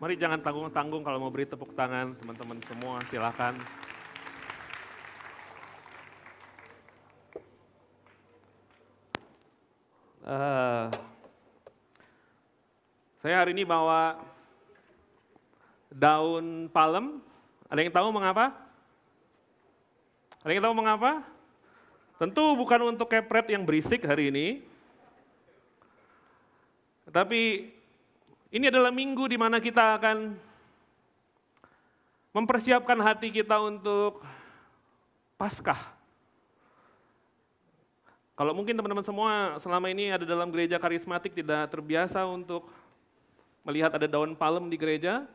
Mari jangan tanggung-tanggung kalau mau beri tepuk tangan teman-teman semua, silakan. Uh, saya hari ini bawa daun palem. Ada yang tahu mengapa? Ada yang tahu mengapa? Tentu bukan untuk kepret yang berisik hari ini. Tapi ini adalah minggu di mana kita akan mempersiapkan hati kita untuk Paskah. Kalau mungkin teman-teman semua selama ini ada dalam gereja karismatik tidak terbiasa untuk melihat ada daun palem di gereja,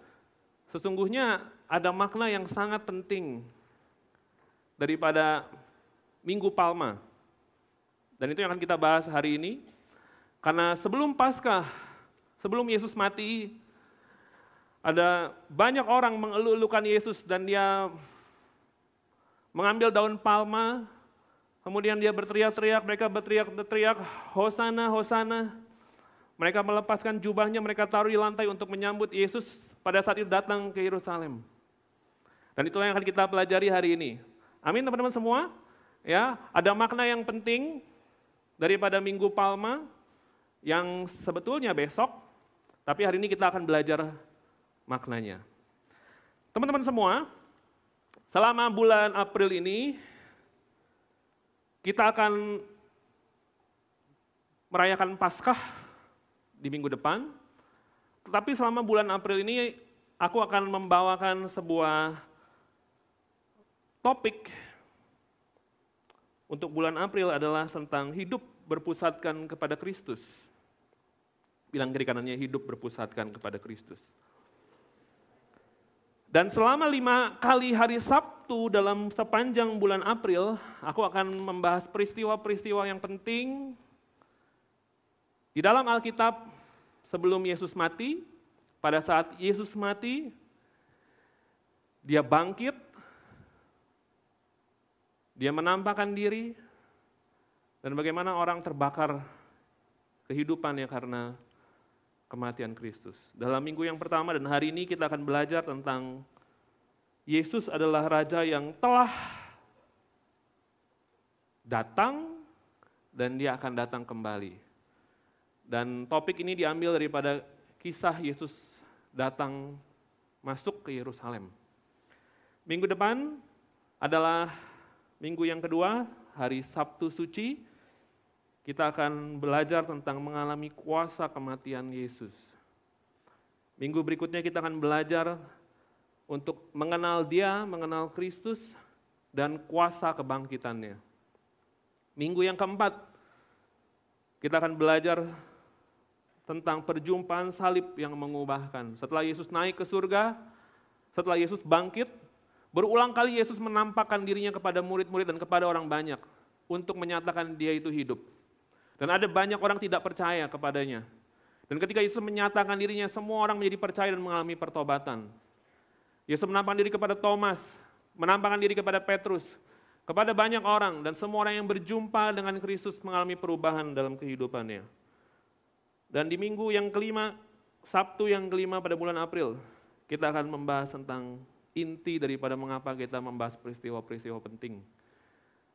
sesungguhnya ada makna yang sangat penting daripada Minggu Palma. Dan itu yang akan kita bahas hari ini. Karena sebelum Paskah, sebelum Yesus mati, ada banyak orang mengeluh-elukan Yesus dan dia mengambil daun palma, Kemudian dia berteriak-teriak, mereka berteriak-teriak, Hosana, Hosana. Mereka melepaskan jubahnya, mereka taruh di lantai untuk menyambut Yesus pada saat itu datang ke Yerusalem. Dan itulah yang akan kita pelajari hari ini. Amin teman-teman semua. Ya, ada makna yang penting daripada Minggu Palma yang sebetulnya besok, tapi hari ini kita akan belajar maknanya. Teman-teman semua, selama bulan April ini kita akan merayakan Paskah di minggu depan, tetapi selama bulan April ini aku akan membawakan sebuah topik untuk bulan April adalah tentang hidup berpusatkan kepada Kristus. Bilang kiri kanannya hidup berpusatkan kepada Kristus. Dan selama lima kali hari Sabtu dalam sepanjang bulan April, aku akan membahas peristiwa-peristiwa yang penting di dalam Alkitab sebelum Yesus mati. Pada saat Yesus mati, dia bangkit, dia menampakkan diri, dan bagaimana orang terbakar kehidupannya karena kematian Kristus. Dalam minggu yang pertama dan hari ini kita akan belajar tentang Yesus adalah raja yang telah datang dan dia akan datang kembali. Dan topik ini diambil daripada kisah Yesus datang masuk ke Yerusalem. Minggu depan adalah minggu yang kedua, hari Sabtu Suci kita akan belajar tentang mengalami kuasa kematian Yesus. Minggu berikutnya kita akan belajar untuk mengenal Dia, mengenal Kristus, dan kuasa kebangkitannya. Minggu yang keempat, kita akan belajar tentang perjumpaan salib yang mengubahkan. Setelah Yesus naik ke surga, setelah Yesus bangkit, berulang kali Yesus menampakkan dirinya kepada murid-murid dan kepada orang banyak untuk menyatakan dia itu hidup. Dan ada banyak orang tidak percaya kepadanya. Dan ketika Yesus menyatakan dirinya, semua orang menjadi percaya dan mengalami pertobatan. Yesus menampakkan diri kepada Thomas, menampakkan diri kepada Petrus, kepada banyak orang, dan semua orang yang berjumpa dengan Kristus mengalami perubahan dalam kehidupannya. Dan di minggu yang kelima, Sabtu yang kelima pada bulan April, kita akan membahas tentang inti daripada mengapa kita membahas peristiwa-peristiwa penting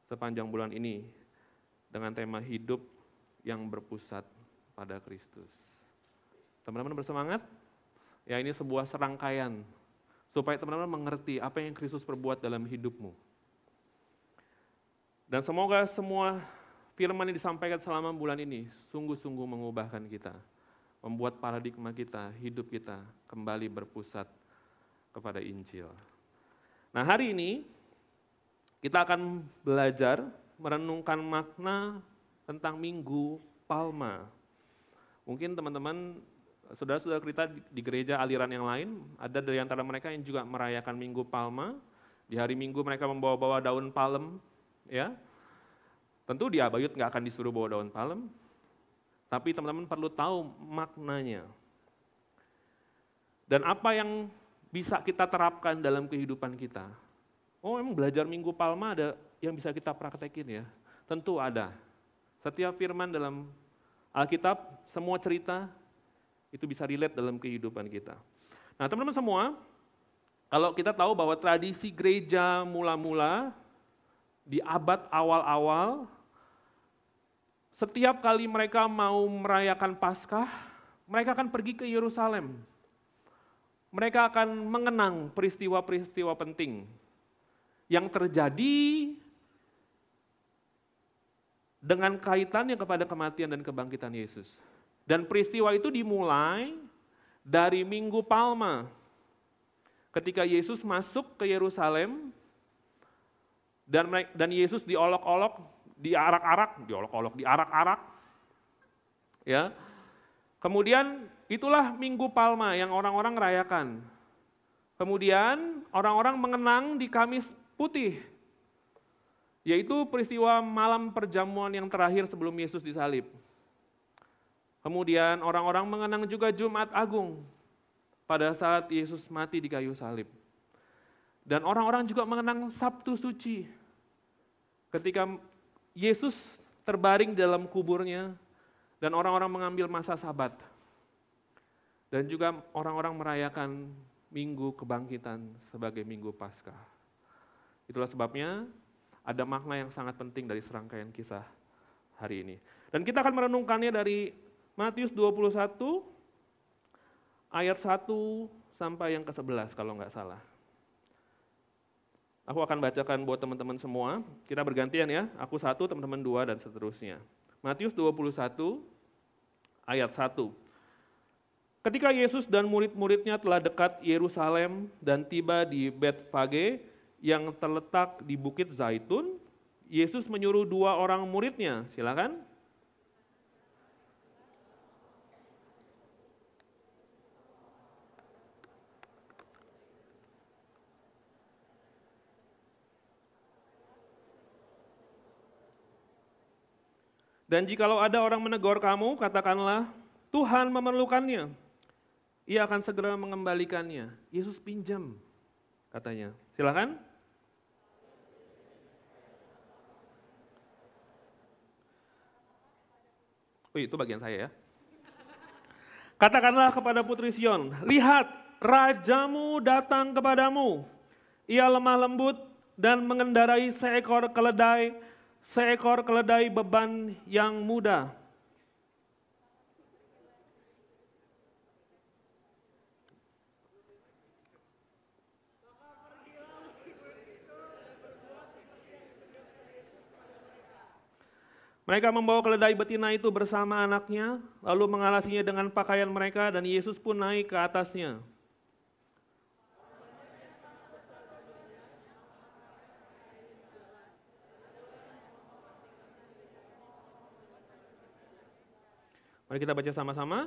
sepanjang bulan ini dengan tema hidup yang berpusat pada Kristus. Teman-teman bersemangat? Ya ini sebuah serangkaian supaya teman-teman mengerti apa yang Kristus perbuat dalam hidupmu. Dan semoga semua firman yang disampaikan selama bulan ini sungguh-sungguh mengubahkan kita, membuat paradigma kita, hidup kita kembali berpusat kepada Injil. Nah hari ini kita akan belajar merenungkan makna tentang Minggu Palma. Mungkin teman-teman, saudara-saudara kita di gereja aliran yang lain, ada dari antara mereka yang juga merayakan Minggu Palma. Di hari Minggu mereka membawa-bawa daun palem, ya. Tentu di Abayut nggak akan disuruh bawa daun palem, tapi teman-teman perlu tahu maknanya. Dan apa yang bisa kita terapkan dalam kehidupan kita. Oh emang belajar Minggu Palma ada yang bisa kita praktekin ya? Tentu ada. Setiap firman dalam Alkitab, semua cerita itu bisa relate dalam kehidupan kita. Nah teman-teman semua, kalau kita tahu bahwa tradisi gereja mula-mula di abad awal-awal, setiap kali mereka mau merayakan Paskah, mereka akan pergi ke Yerusalem. Mereka akan mengenang peristiwa-peristiwa penting yang terjadi dengan kaitannya kepada kematian dan kebangkitan Yesus. Dan peristiwa itu dimulai dari Minggu Palma. Ketika Yesus masuk ke Yerusalem dan dan Yesus diolok-olok, diarak-arak, diolok-olok, diarak-arak. Ya. Kemudian itulah Minggu Palma yang orang-orang rayakan. Kemudian orang-orang mengenang di Kamis Putih, yaitu peristiwa malam perjamuan yang terakhir sebelum Yesus disalib. Kemudian orang-orang mengenang juga Jumat Agung pada saat Yesus mati di kayu salib. Dan orang-orang juga mengenang Sabtu Suci ketika Yesus terbaring dalam kuburnya dan orang-orang mengambil masa sabat. Dan juga orang-orang merayakan minggu kebangkitan sebagai minggu Paskah. Itulah sebabnya ada makna yang sangat penting dari serangkaian kisah hari ini. Dan kita akan merenungkannya dari Matius 21 ayat 1 sampai yang ke-11 kalau nggak salah. Aku akan bacakan buat teman-teman semua. Kita bergantian ya. Aku satu, teman-teman dua, dan seterusnya. Matius 21 ayat 1. Ketika Yesus dan murid-muridnya telah dekat Yerusalem dan tiba di Betfage yang terletak di Bukit Zaitun, Yesus menyuruh dua orang muridnya, silakan. Dan jikalau ada orang menegur kamu, katakanlah, Tuhan memerlukannya. Ia akan segera mengembalikannya. Yesus pinjam, katanya. Silakan. Oh itu bagian saya ya. Katakanlah kepada Putri Sion, lihat rajamu datang kepadamu. Ia lemah lembut dan mengendarai seekor keledai seekor keledai beban yang muda. Mereka membawa keledai betina itu bersama anaknya, lalu mengalasinya dengan pakaian mereka, dan Yesus pun naik ke atasnya. Mari kita baca sama-sama.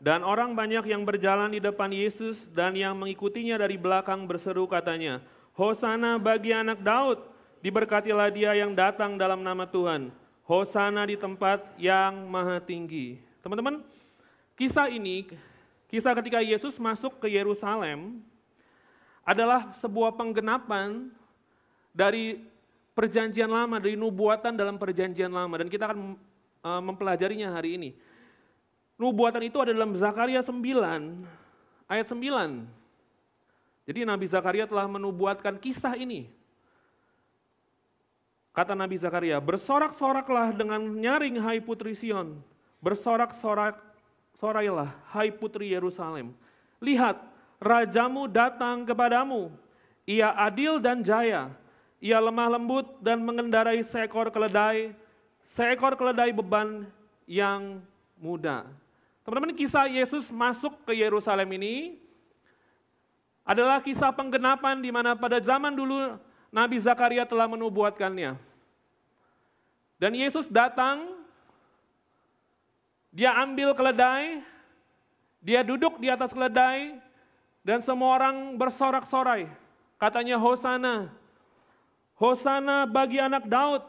Dan orang banyak yang berjalan di depan Yesus dan yang mengikutinya dari belakang berseru katanya, Hosana bagi anak Daud, diberkatilah dia yang datang dalam nama Tuhan. Hosana di tempat yang maha tinggi. Teman-teman, kisah ini, kisah ketika Yesus masuk ke Yerusalem, adalah sebuah penggenapan dari perjanjian lama, dari nubuatan dalam perjanjian lama. Dan kita akan eh, mempelajarinya hari ini. Nubuatan itu ada dalam Zakaria 9, ayat 9. Jadi Nabi Zakaria telah menubuatkan kisah ini. Kata Nabi Zakaria, bersorak-soraklah dengan nyaring hai putri Sion. Bersorak-sorak sorailah hai putri Yerusalem. Lihat, rajamu datang kepadamu. Ia adil dan jaya. Ia lemah lembut dan mengendarai seekor keledai, seekor keledai beban yang muda. Teman-teman kisah Yesus masuk ke Yerusalem ini adalah kisah penggenapan di mana pada zaman dulu Nabi Zakaria telah menubuatkannya. Dan Yesus datang, dia ambil keledai, dia duduk di atas keledai, dan semua orang bersorak-sorai. Katanya Hosana, Hosana bagi anak Daud.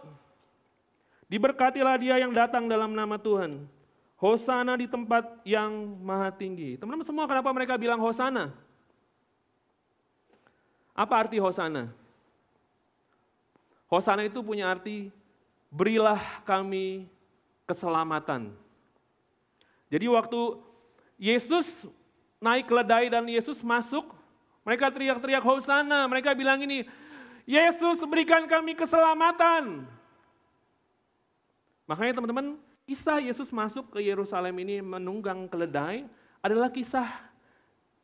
Diberkatilah dia yang datang dalam nama Tuhan. Hosana di tempat yang maha tinggi. Teman-teman semua kenapa mereka bilang Hosana? Apa arti Hosana? Hosana itu punya arti berilah kami keselamatan. Jadi waktu Yesus naik keledai dan Yesus masuk, mereka teriak-teriak Hosana, mereka bilang ini, Yesus berikan kami keselamatan. Makanya teman-teman, kisah Yesus masuk ke Yerusalem ini menunggang keledai adalah kisah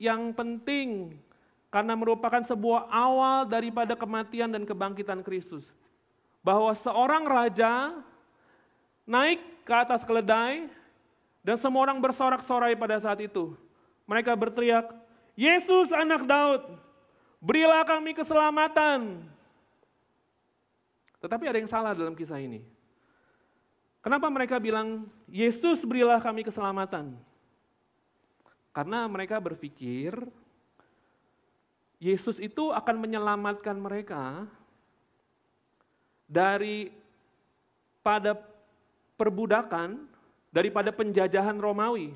yang penting karena merupakan sebuah awal daripada kematian dan kebangkitan Kristus. Bahwa seorang raja naik ke atas keledai dan semua orang bersorak-sorai pada saat itu. Mereka berteriak, Yesus anak Daud, berilah kami keselamatan. Tetapi ada yang salah dalam kisah ini. Kenapa mereka bilang, Yesus berilah kami keselamatan? Karena mereka berpikir, Yesus itu akan menyelamatkan mereka dari pada perbudakan, daripada penjajahan Romawi.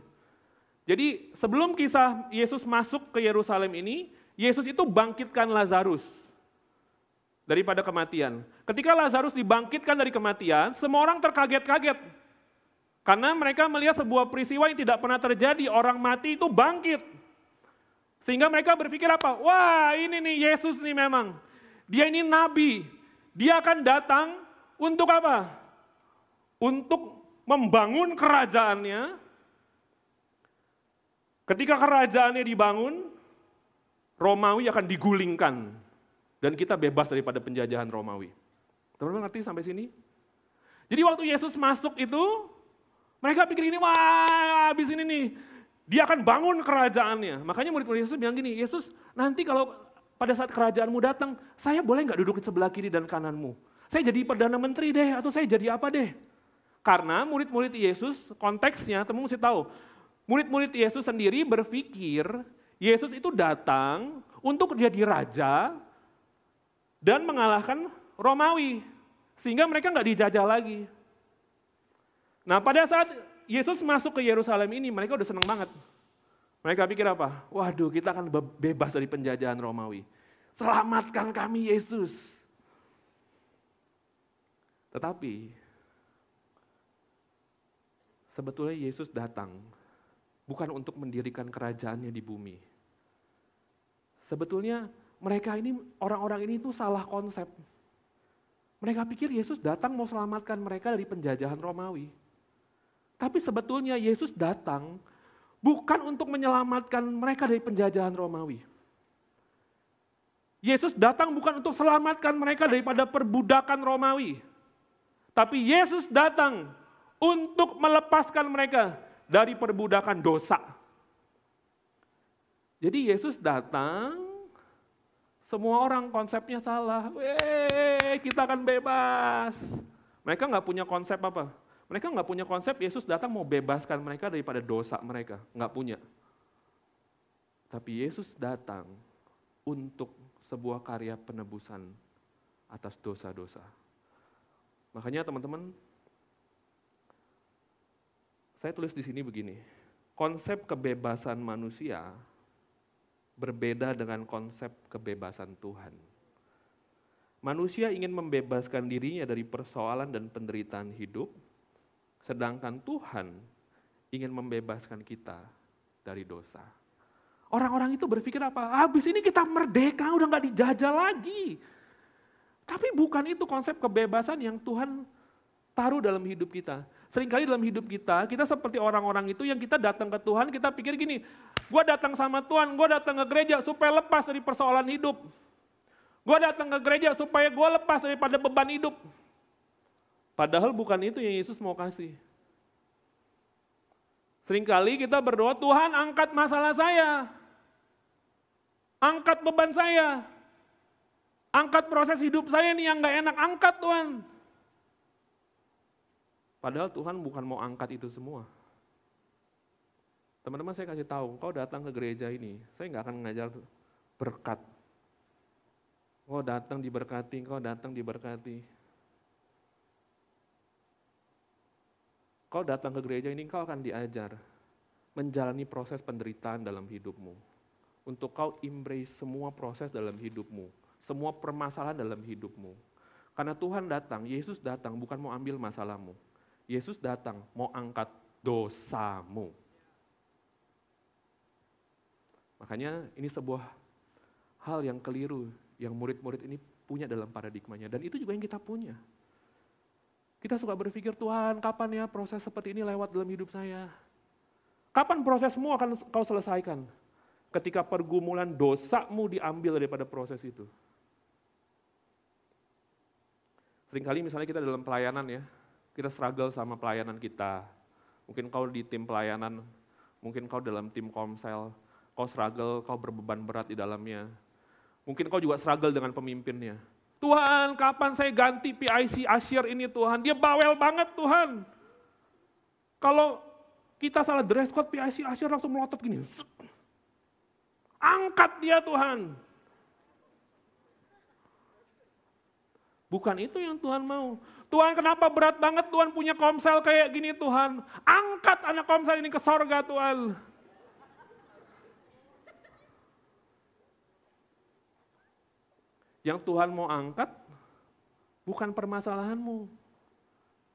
Jadi sebelum kisah Yesus masuk ke Yerusalem ini, Yesus itu bangkitkan Lazarus daripada kematian. Ketika Lazarus dibangkitkan dari kematian, semua orang terkaget-kaget. Karena mereka melihat sebuah peristiwa yang tidak pernah terjadi, orang mati itu bangkit. Sehingga mereka berpikir apa? Wah ini nih Yesus nih memang. Dia ini nabi. Dia akan datang untuk apa? Untuk membangun kerajaannya Ketika kerajaannya dibangun, Romawi akan digulingkan. Dan kita bebas daripada penjajahan Romawi. Teman-teman ngerti sampai sini? Jadi waktu Yesus masuk itu, mereka pikir ini, wah habis ini nih, dia akan bangun kerajaannya. Makanya murid-murid Yesus bilang gini, Yesus nanti kalau pada saat kerajaanmu datang, saya boleh nggak duduk di sebelah kiri dan kananmu? Saya jadi Perdana Menteri deh, atau saya jadi apa deh? Karena murid-murid Yesus, konteksnya, teman mesti tahu, Murid-murid Yesus sendiri berpikir Yesus itu datang untuk jadi raja dan mengalahkan Romawi. Sehingga mereka nggak dijajah lagi. Nah pada saat Yesus masuk ke Yerusalem ini mereka udah seneng banget. Mereka pikir apa? Waduh kita akan bebas dari penjajahan Romawi. Selamatkan kami Yesus. Tetapi sebetulnya Yesus datang bukan untuk mendirikan kerajaannya di bumi. Sebetulnya mereka ini, orang-orang ini itu salah konsep. Mereka pikir Yesus datang mau selamatkan mereka dari penjajahan Romawi. Tapi sebetulnya Yesus datang bukan untuk menyelamatkan mereka dari penjajahan Romawi. Yesus datang bukan untuk selamatkan mereka daripada perbudakan Romawi. Tapi Yesus datang untuk melepaskan mereka dari perbudakan dosa. Jadi Yesus datang, semua orang konsepnya salah. Weh, kita akan bebas. Mereka nggak punya konsep apa? Mereka nggak punya konsep Yesus datang mau bebaskan mereka daripada dosa mereka. Nggak punya. Tapi Yesus datang untuk sebuah karya penebusan atas dosa-dosa. Makanya teman-teman, saya tulis di sini begini, konsep kebebasan manusia berbeda dengan konsep kebebasan Tuhan. Manusia ingin membebaskan dirinya dari persoalan dan penderitaan hidup, sedangkan Tuhan ingin membebaskan kita dari dosa. Orang-orang itu berpikir apa? Habis ini kita merdeka, udah nggak dijajah lagi. Tapi bukan itu konsep kebebasan yang Tuhan taruh dalam hidup kita. Seringkali dalam hidup kita, kita seperti orang-orang itu yang kita datang ke Tuhan, kita pikir gini, gue datang sama Tuhan, gue datang ke gereja supaya lepas dari persoalan hidup. Gue datang ke gereja supaya gue lepas daripada beban hidup. Padahal bukan itu yang Yesus mau kasih. Seringkali kita berdoa, Tuhan angkat masalah saya. Angkat beban saya. Angkat proses hidup saya nih yang gak enak, angkat Tuhan. Padahal Tuhan bukan mau angkat itu semua. Teman-teman saya kasih tahu, kau datang ke gereja ini, saya nggak akan mengajar berkat. Kau datang diberkati, kau datang diberkati. Kau datang ke gereja ini, kau akan diajar menjalani proses penderitaan dalam hidupmu. Untuk kau embrace semua proses dalam hidupmu, semua permasalahan dalam hidupmu. Karena Tuhan datang, Yesus datang bukan mau ambil masalahmu, Yesus datang mau angkat dosamu. Makanya ini sebuah hal yang keliru yang murid-murid ini punya dalam paradigmanya. Dan itu juga yang kita punya. Kita suka berpikir, Tuhan kapan ya proses seperti ini lewat dalam hidup saya? Kapan prosesmu akan kau selesaikan? Ketika pergumulan dosamu diambil daripada proses itu. Seringkali misalnya kita dalam pelayanan ya, kita struggle sama pelayanan kita. Mungkin kau di tim pelayanan, mungkin kau dalam tim komsel, kau struggle, kau berbeban berat di dalamnya. Mungkin kau juga struggle dengan pemimpinnya. Tuhan, kapan saya ganti PIC Asyir ini Tuhan? Dia bawel banget Tuhan. Kalau kita salah dress code PIC Asyir langsung melotot gini. Angkat dia Tuhan. Bukan itu yang Tuhan mau. Tuhan kenapa berat banget Tuhan punya komsel kayak gini Tuhan. Angkat anak komsel ini ke sorga Tuhan. Yang Tuhan mau angkat bukan permasalahanmu.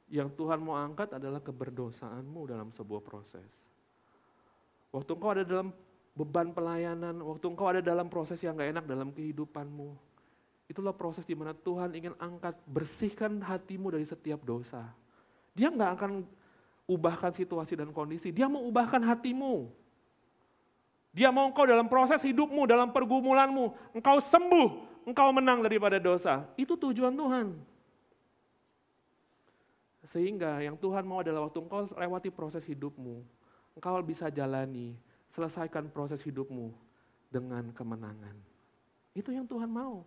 Yang Tuhan mau angkat adalah keberdosaanmu dalam sebuah proses. Waktu engkau ada dalam beban pelayanan, waktu engkau ada dalam proses yang gak enak dalam kehidupanmu, Itulah proses di mana Tuhan ingin angkat, bersihkan hatimu dari setiap dosa. Dia nggak akan ubahkan situasi dan kondisi, dia mau ubahkan hatimu. Dia mau engkau dalam proses hidupmu, dalam pergumulanmu, engkau sembuh, engkau menang daripada dosa. Itu tujuan Tuhan. Sehingga yang Tuhan mau adalah waktu engkau lewati proses hidupmu, engkau bisa jalani, selesaikan proses hidupmu dengan kemenangan. Itu yang Tuhan mau.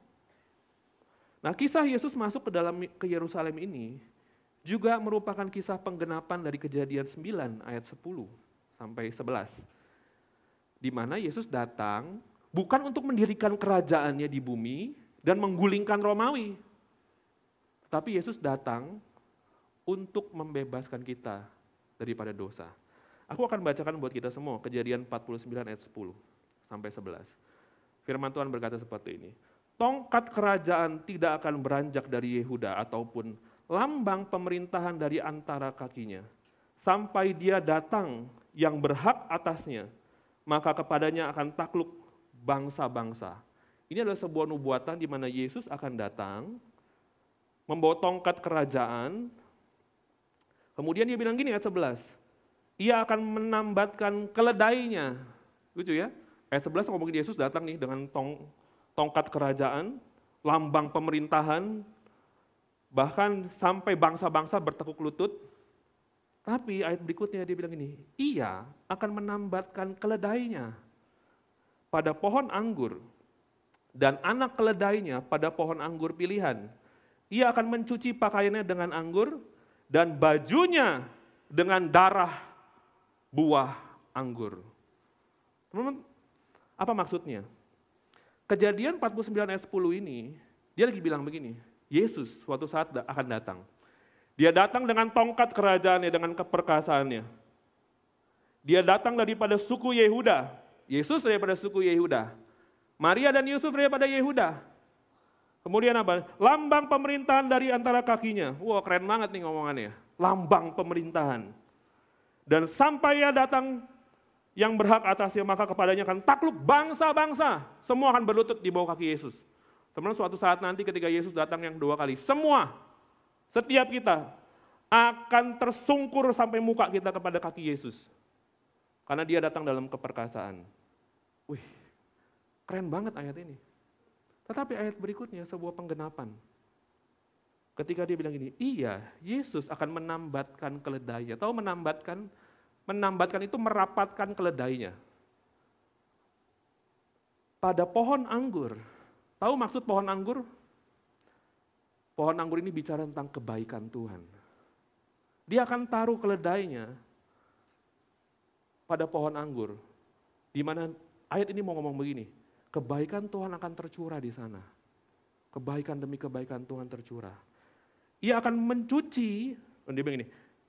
Nah, kisah Yesus masuk ke dalam ke Yerusalem ini juga merupakan kisah penggenapan dari Kejadian 9 ayat 10 sampai 11. Di mana Yesus datang bukan untuk mendirikan kerajaannya di bumi dan menggulingkan Romawi. Tapi Yesus datang untuk membebaskan kita daripada dosa. Aku akan bacakan buat kita semua Kejadian 49 ayat 10 sampai 11. Firman Tuhan berkata seperti ini tongkat kerajaan tidak akan beranjak dari Yehuda ataupun lambang pemerintahan dari antara kakinya. Sampai dia datang yang berhak atasnya, maka kepadanya akan takluk bangsa-bangsa. Ini adalah sebuah nubuatan di mana Yesus akan datang, membawa tongkat kerajaan, kemudian dia bilang gini ayat 11, ia akan menambatkan keledainya. Lucu ya, ayat 11 ngomongin Yesus datang nih dengan tong, tongkat kerajaan, lambang pemerintahan, bahkan sampai bangsa-bangsa bertekuk lutut. Tapi ayat berikutnya dia bilang ini, ia akan menambatkan keledainya pada pohon anggur dan anak keledainya pada pohon anggur pilihan. Ia akan mencuci pakaiannya dengan anggur dan bajunya dengan darah buah anggur. Teman-teman, apa maksudnya? Kejadian 49 ayat 10 ini, dia lagi bilang begini, Yesus suatu saat akan datang. Dia datang dengan tongkat kerajaannya, dengan keperkasaannya. Dia datang daripada suku Yehuda. Yesus daripada suku Yehuda. Maria dan Yusuf daripada Yehuda. Kemudian apa? Lambang pemerintahan dari antara kakinya. Wah keren banget nih ngomongannya. Lambang pemerintahan. Dan sampai ia datang yang berhak atasnya maka kepadanya akan takluk bangsa-bangsa. Semua akan berlutut di bawah kaki Yesus. Teman suatu saat nanti ketika Yesus datang yang kedua kali, semua, setiap kita akan tersungkur sampai muka kita kepada kaki Yesus. Karena dia datang dalam keperkasaan. Wih, keren banget ayat ini. Tetapi ayat berikutnya sebuah penggenapan. Ketika dia bilang ini, iya Yesus akan menambatkan keledainya. Tahu menambatkan menambatkan itu merapatkan keledainya. Pada pohon anggur, tahu maksud pohon anggur? Pohon anggur ini bicara tentang kebaikan Tuhan. Dia akan taruh keledainya pada pohon anggur, di mana ayat ini mau ngomong begini, kebaikan Tuhan akan tercurah di sana. Kebaikan demi kebaikan Tuhan tercurah. Ia akan mencuci, dia bilang ini,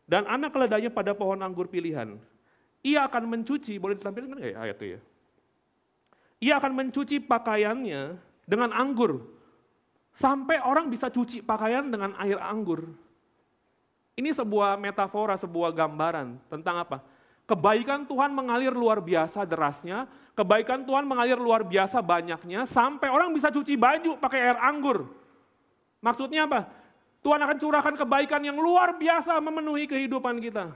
dan anak keledainya pada pohon anggur pilihan. Ia akan mencuci, boleh ditampilkan nggak ya ayat itu ya? Ia akan mencuci pakaiannya dengan anggur. Sampai orang bisa cuci pakaian dengan air anggur. Ini sebuah metafora, sebuah gambaran tentang apa? Kebaikan Tuhan mengalir luar biasa derasnya, Kebaikan Tuhan mengalir luar biasa banyaknya sampai orang bisa cuci baju pakai air anggur. Maksudnya apa? Tuhan akan curahkan kebaikan yang luar biasa memenuhi kehidupan kita.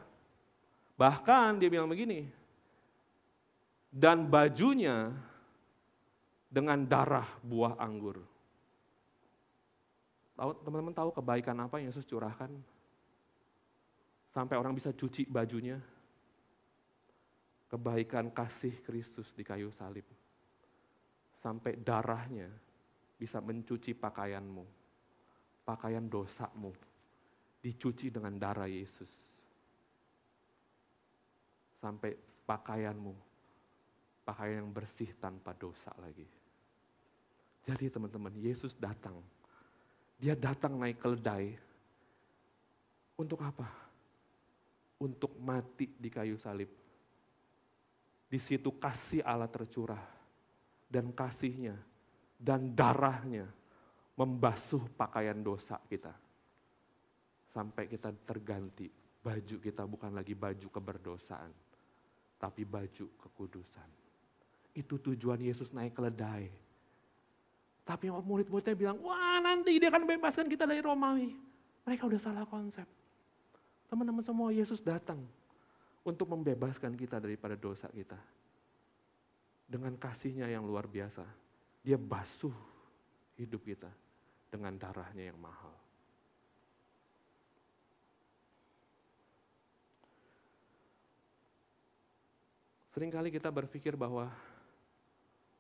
Bahkan dia bilang begini, dan bajunya dengan darah buah anggur. Tahu teman-teman tahu kebaikan apa yang Yesus curahkan? Sampai orang bisa cuci bajunya. Kebaikan kasih Kristus di kayu salib. Sampai darahnya bisa mencuci pakaianmu. Pakaian dosamu. Dicuci dengan darah Yesus. Sampai pakaianmu. Pakaian yang bersih tanpa dosa lagi. Jadi teman-teman, Yesus datang. Dia datang naik keledai. Untuk apa? untuk mati di kayu salib. Di situ kasih Allah tercurah dan kasihnya dan darahnya membasuh pakaian dosa kita. Sampai kita terganti, baju kita bukan lagi baju keberdosaan, tapi baju kekudusan. Itu tujuan Yesus naik keledai. Tapi murid-muridnya bilang, wah nanti dia akan bebaskan kita dari Romawi. Mereka udah salah konsep. Teman-teman semua, Yesus datang untuk membebaskan kita daripada dosa kita. Dengan kasihnya yang luar biasa, dia basuh hidup kita dengan darahnya yang mahal. Seringkali kita berpikir bahwa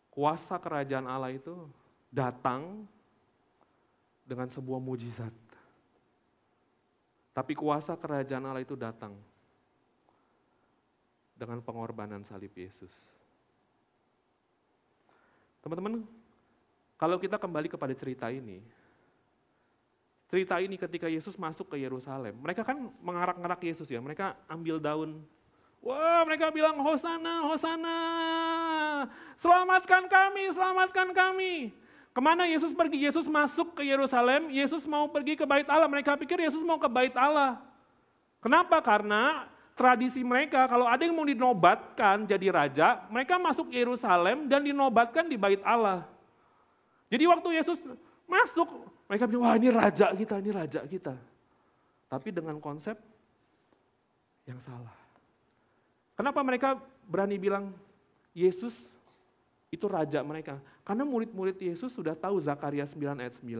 kuasa kerajaan Allah itu datang dengan sebuah mujizat. Tapi kuasa kerajaan Allah itu datang dengan pengorbanan salib Yesus. Teman-teman, kalau kita kembali kepada cerita ini, cerita ini ketika Yesus masuk ke Yerusalem, mereka kan mengarak-ngarak Yesus ya, mereka ambil daun, wah mereka bilang Hosana, Hosana, selamatkan kami, selamatkan kami. Ke mana Yesus pergi? Yesus masuk ke Yerusalem, Yesus mau pergi ke bait Allah. Mereka pikir Yesus mau ke bait Allah. Kenapa? Karena tradisi mereka kalau ada yang mau dinobatkan jadi raja, mereka masuk Yerusalem dan dinobatkan di bait Allah. Jadi waktu Yesus masuk, mereka bilang, wah ini raja kita, ini raja kita. Tapi dengan konsep yang salah. Kenapa mereka berani bilang Yesus itu raja mereka. Karena murid-murid Yesus sudah tahu Zakaria 9 ayat 9.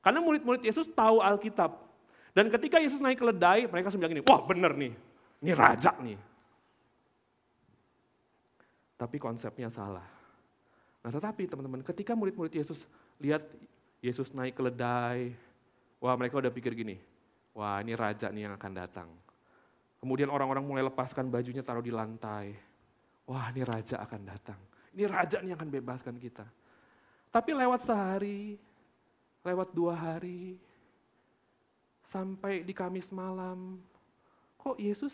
Karena murid-murid Yesus tahu Alkitab. Dan ketika Yesus naik keledai, mereka bilang gini, wah bener nih, ini raja nih. Tapi konsepnya salah. Nah tetapi teman-teman, ketika murid-murid Yesus lihat Yesus naik keledai, wah mereka udah pikir gini, wah ini raja nih yang akan datang. Kemudian orang-orang mulai lepaskan bajunya taruh di lantai. Wah ini raja akan datang. Ini raja nih yang akan bebaskan kita. Tapi lewat sehari, lewat dua hari, sampai di Kamis malam, kok Yesus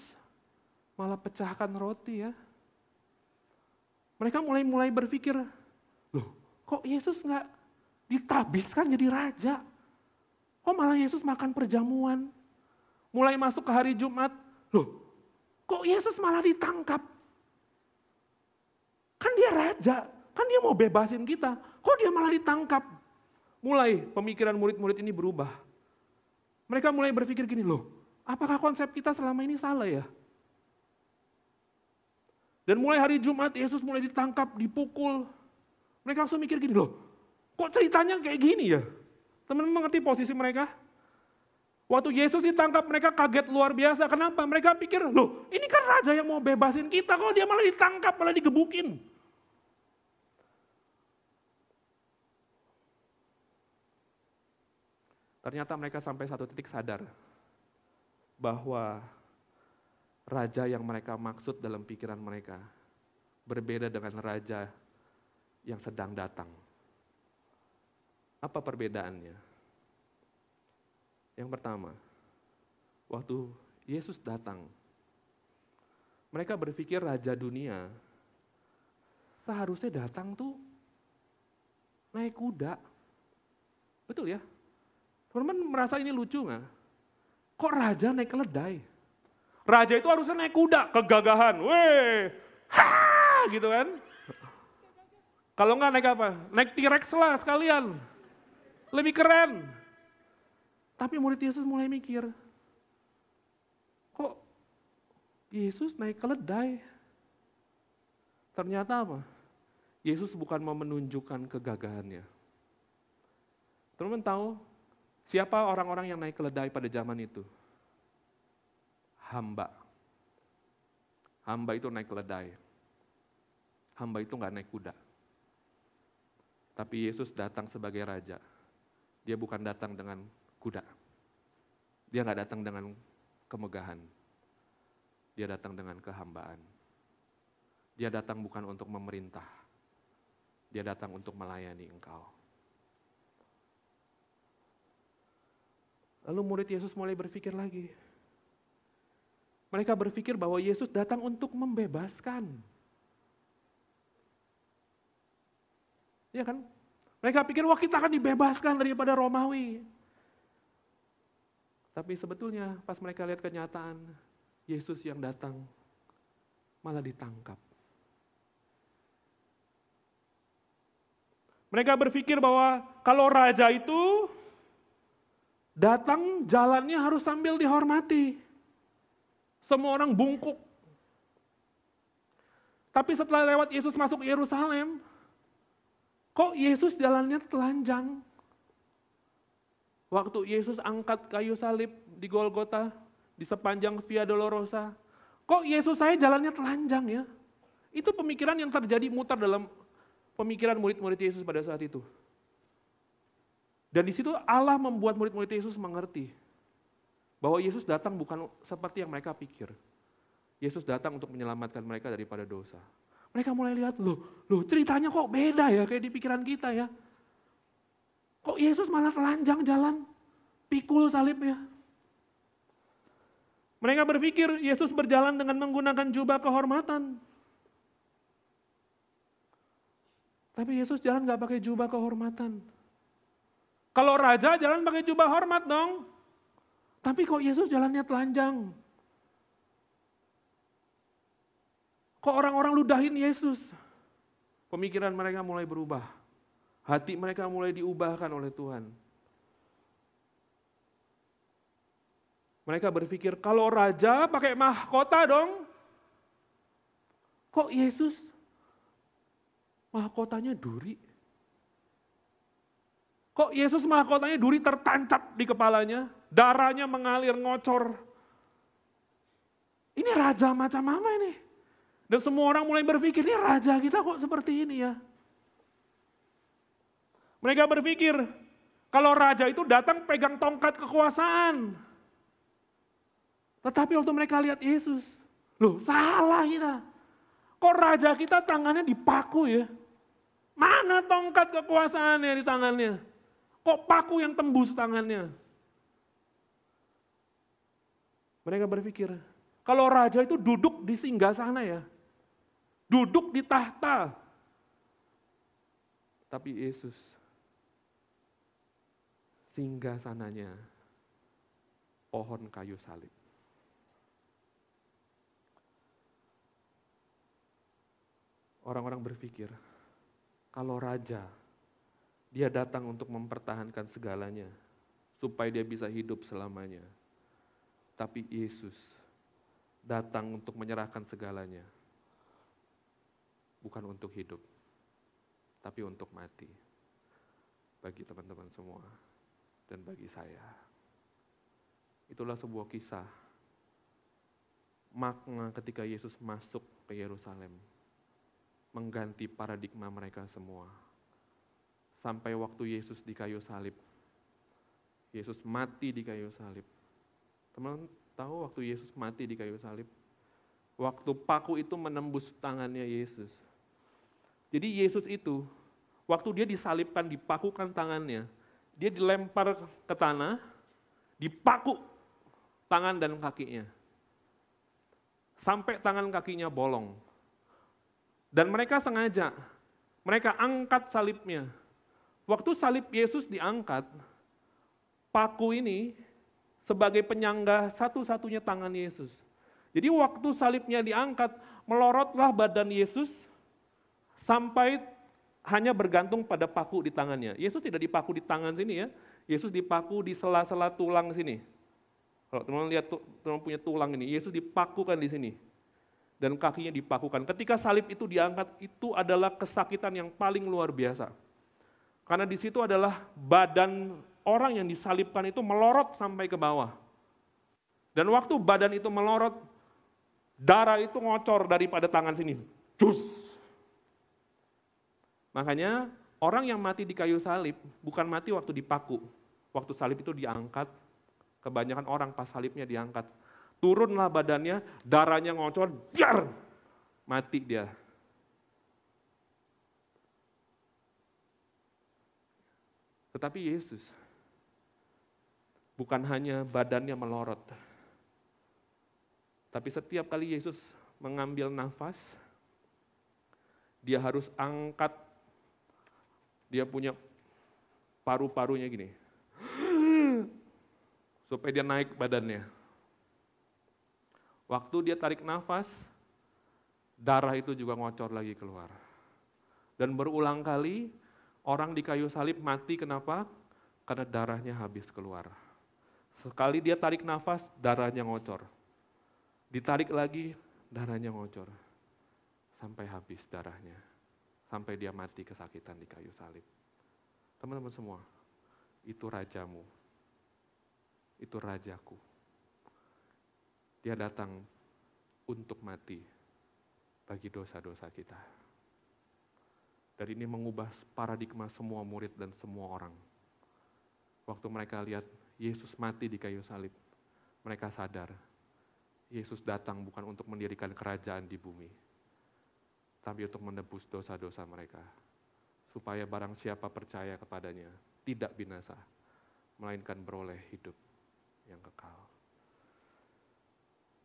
malah pecahkan roti ya? Mereka mulai-mulai berpikir, loh kok Yesus nggak ditabiskan jadi raja? Kok malah Yesus makan perjamuan? Mulai masuk ke hari Jumat, loh kok Yesus malah ditangkap? Kan dia raja, kan dia mau bebasin kita. Kok dia malah ditangkap? Mulai pemikiran murid-murid ini berubah. Mereka mulai berpikir gini loh, apakah konsep kita selama ini salah ya? Dan mulai hari Jumat Yesus mulai ditangkap, dipukul. Mereka langsung mikir gini loh, kok ceritanya kayak gini ya? Teman-teman mengerti posisi mereka? Waktu Yesus ditangkap mereka kaget luar biasa. Kenapa? Mereka pikir, loh ini kan raja yang mau bebasin kita, kok dia malah ditangkap, malah digebukin. Ternyata mereka sampai satu titik sadar bahwa raja yang mereka maksud dalam pikiran mereka berbeda dengan raja yang sedang datang. Apa perbedaannya? Yang pertama, waktu Yesus datang, mereka berpikir raja dunia seharusnya datang tuh naik kuda. Betul ya? Teman-teman merasa ini lucu nggak? Kok raja naik keledai? Raja itu harusnya naik kuda, kegagahan. Weh, ha, gitu kan. Kalau enggak naik apa? Naik T-Rex lah sekalian. Lebih keren. Tapi murid Yesus mulai mikir, kok Yesus naik keledai? Ternyata apa? Yesus bukan mau menunjukkan kegagahannya. Teman-teman tahu siapa orang-orang yang naik keledai pada zaman itu? Hamba. Hamba itu naik keledai. Hamba itu nggak naik kuda. Tapi Yesus datang sebagai raja. Dia bukan datang dengan kuda. Dia nggak datang dengan kemegahan. Dia datang dengan kehambaan. Dia datang bukan untuk memerintah. Dia datang untuk melayani engkau. Lalu murid Yesus mulai berpikir lagi. Mereka berpikir bahwa Yesus datang untuk membebaskan. Ya kan? Mereka pikir, wah kita akan dibebaskan daripada Romawi. Tapi sebetulnya pas mereka lihat kenyataan, Yesus yang datang malah ditangkap. Mereka berpikir bahwa kalau raja itu datang jalannya harus sambil dihormati. Semua orang bungkuk. Tapi setelah lewat Yesus masuk Yerusalem, kok Yesus jalannya telanjang? Waktu Yesus angkat kayu salib di Golgota, di sepanjang Via Dolorosa, kok Yesus saya jalannya telanjang ya? Itu pemikiran yang terjadi mutar dalam pemikiran murid-murid Yesus pada saat itu. Dan di situ Allah membuat murid-murid Yesus mengerti bahwa Yesus datang bukan seperti yang mereka pikir. Yesus datang untuk menyelamatkan mereka daripada dosa. Mereka mulai lihat, loh, loh ceritanya kok beda ya kayak di pikiran kita ya. Kok Yesus malah telanjang jalan, pikul salibnya. Mereka berpikir Yesus berjalan dengan menggunakan jubah kehormatan. Tapi Yesus jalan gak pakai jubah kehormatan. Kalau raja jalan pakai jubah hormat dong. Tapi kok Yesus jalannya telanjang? Kok orang-orang ludahin Yesus? Pemikiran mereka mulai berubah. Hati mereka mulai diubahkan oleh Tuhan. Mereka berpikir, kalau raja pakai mahkota dong. Kok Yesus mahkotanya duri? Kok Yesus mahkotanya duri tertancap di kepalanya? Darahnya mengalir ngocor. Ini raja macam apa ini? Dan semua orang mulai berpikir, ini raja kita kok seperti ini ya? Mereka berpikir, kalau raja itu datang pegang tongkat kekuasaan. Tetapi waktu mereka lihat Yesus, loh salah kita. Kok raja kita tangannya dipaku ya? Mana tongkat kekuasaannya di tangannya? Kok paku yang tembus tangannya? Mereka berpikir, kalau raja itu duduk di singgah sana ya. Duduk di tahta. Tapi Yesus singgah sananya pohon kayu salib. Orang-orang berpikir, kalau raja, dia datang untuk mempertahankan segalanya, supaya dia bisa hidup selamanya. Tapi Yesus datang untuk menyerahkan segalanya, bukan untuk hidup, tapi untuk mati. Bagi teman-teman semua dan bagi saya. Itulah sebuah kisah makna ketika Yesus masuk ke Yerusalem, mengganti paradigma mereka semua. Sampai waktu Yesus di kayu salib, Yesus mati di kayu salib. Teman tahu waktu Yesus mati di kayu salib? Waktu paku itu menembus tangannya Yesus. Jadi Yesus itu, waktu dia disalibkan, dipakukan tangannya, dia dilempar ke tanah, dipaku tangan dan kakinya. Sampai tangan kakinya bolong. Dan mereka sengaja, mereka angkat salibnya. Waktu salib Yesus diangkat, paku ini sebagai penyangga satu-satunya tangan Yesus. Jadi waktu salibnya diangkat, melorotlah badan Yesus sampai hanya bergantung pada paku di tangannya. Yesus tidak dipaku di tangan sini ya, Yesus dipaku di sela-sela tulang sini. Kalau teman-teman lihat teman punya tulang ini, Yesus dipakukan di sini. Dan kakinya dipakukan. Ketika salib itu diangkat, itu adalah kesakitan yang paling luar biasa. Karena di situ adalah badan orang yang disalibkan itu melorot sampai ke bawah. Dan waktu badan itu melorot, darah itu ngocor daripada tangan sini. Cus. Makanya orang yang mati di kayu salib bukan mati waktu dipaku. Waktu salib itu diangkat, kebanyakan orang pas salibnya diangkat. Turunlah badannya, darahnya ngocor, jar, mati dia. Tetapi Yesus bukan hanya badannya melorot, tapi setiap kali Yesus mengambil nafas, dia harus angkat dia punya paru-parunya gini. Supaya dia naik badannya. Waktu dia tarik nafas, darah itu juga ngocor lagi keluar. Dan berulang kali orang di kayu salib mati kenapa? Karena darahnya habis keluar. Sekali dia tarik nafas, darahnya ngocor. Ditarik lagi, darahnya ngocor. Sampai habis darahnya sampai dia mati kesakitan di kayu salib. Teman-teman semua, itu rajamu. Itu rajaku. Dia datang untuk mati bagi dosa-dosa kita. Dan ini mengubah paradigma semua murid dan semua orang. Waktu mereka lihat Yesus mati di kayu salib, mereka sadar Yesus datang bukan untuk mendirikan kerajaan di bumi, tapi untuk menebus dosa-dosa mereka. Supaya barang siapa percaya kepadanya tidak binasa, melainkan beroleh hidup yang kekal.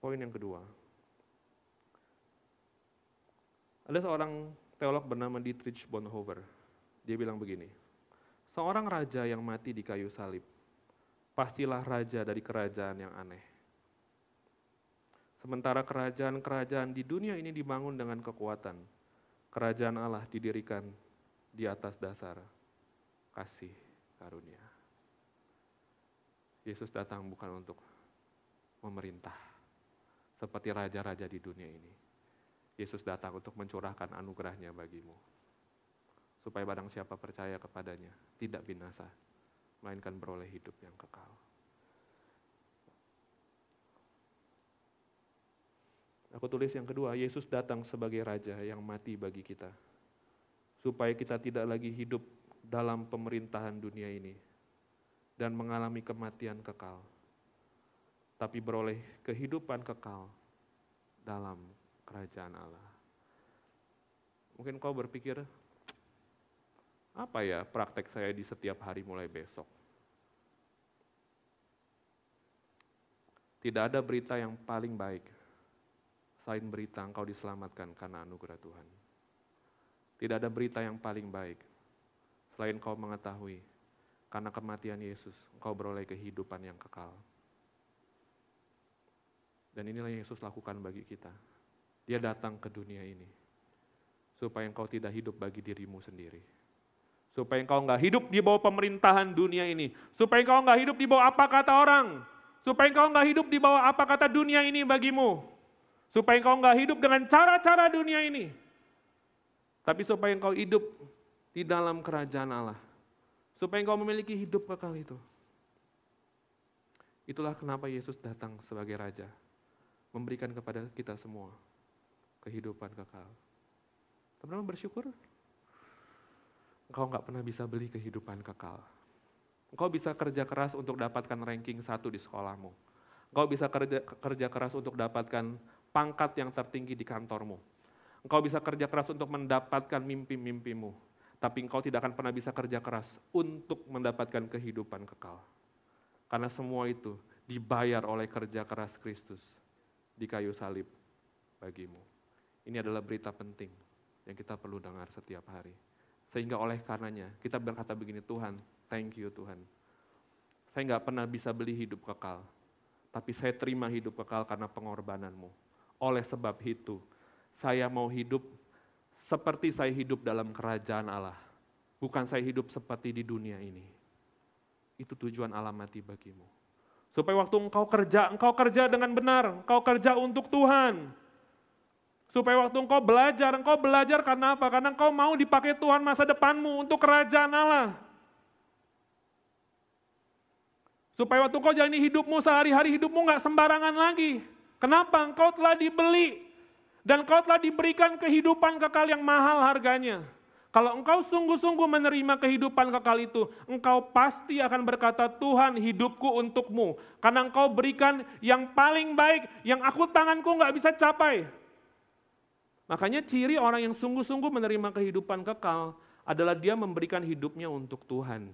Poin yang kedua, ada seorang teolog bernama Dietrich Bonhoeffer. Dia bilang begini, seorang raja yang mati di kayu salib, pastilah raja dari kerajaan yang aneh. Sementara kerajaan-kerajaan di dunia ini dibangun dengan kekuatan, kerajaan Allah didirikan di atas dasar kasih karunia. Yesus datang bukan untuk memerintah seperti raja-raja di dunia ini. Yesus datang untuk mencurahkan anugerahnya bagimu. Supaya barang siapa percaya kepadanya tidak binasa, melainkan beroleh hidup yang kekal. Aku tulis yang kedua, Yesus datang sebagai Raja yang mati bagi kita. Supaya kita tidak lagi hidup dalam pemerintahan dunia ini dan mengalami kematian kekal. Tapi beroleh kehidupan kekal dalam kerajaan Allah. Mungkin kau berpikir, apa ya praktek saya di setiap hari mulai besok? Tidak ada berita yang paling baik selain berita engkau diselamatkan karena anugerah Tuhan. Tidak ada berita yang paling baik selain kau mengetahui karena kematian Yesus engkau beroleh kehidupan yang kekal. Dan inilah yang Yesus lakukan bagi kita. Dia datang ke dunia ini supaya engkau tidak hidup bagi dirimu sendiri. Supaya engkau enggak hidup di bawah pemerintahan dunia ini. Supaya engkau enggak hidup di bawah apa kata orang. Supaya engkau enggak hidup di bawah apa kata dunia ini bagimu. Supaya engkau enggak hidup dengan cara-cara dunia ini. Tapi supaya engkau hidup di dalam kerajaan Allah. Supaya engkau memiliki hidup kekal itu. Itulah kenapa Yesus datang sebagai Raja. Memberikan kepada kita semua kehidupan kekal. Teman-teman bersyukur? Engkau nggak pernah bisa beli kehidupan kekal. Engkau bisa kerja keras untuk dapatkan ranking satu di sekolahmu. Engkau bisa kerja, kerja keras untuk dapatkan pangkat yang tertinggi di kantormu. Engkau bisa kerja keras untuk mendapatkan mimpi-mimpimu, tapi engkau tidak akan pernah bisa kerja keras untuk mendapatkan kehidupan kekal. Karena semua itu dibayar oleh kerja keras Kristus di kayu salib bagimu. Ini adalah berita penting yang kita perlu dengar setiap hari. Sehingga oleh karenanya kita berkata begini, Tuhan, thank you Tuhan. Saya nggak pernah bisa beli hidup kekal, tapi saya terima hidup kekal karena pengorbananmu oleh sebab itu, saya mau hidup seperti saya hidup dalam kerajaan Allah. Bukan saya hidup seperti di dunia ini. Itu tujuan Allah mati bagimu. Supaya waktu engkau kerja, engkau kerja dengan benar, engkau kerja untuk Tuhan. Supaya waktu engkau belajar, engkau belajar karena apa? Karena engkau mau dipakai Tuhan masa depanmu untuk kerajaan Allah. Supaya waktu engkau jalani hidupmu sehari-hari hidupmu nggak sembarangan lagi. Kenapa? Engkau telah dibeli dan engkau telah diberikan kehidupan kekal yang mahal harganya. Kalau engkau sungguh-sungguh menerima kehidupan kekal itu, engkau pasti akan berkata, Tuhan hidupku untukmu. Karena engkau berikan yang paling baik, yang aku tanganku nggak bisa capai. Makanya ciri orang yang sungguh-sungguh menerima kehidupan kekal adalah dia memberikan hidupnya untuk Tuhan.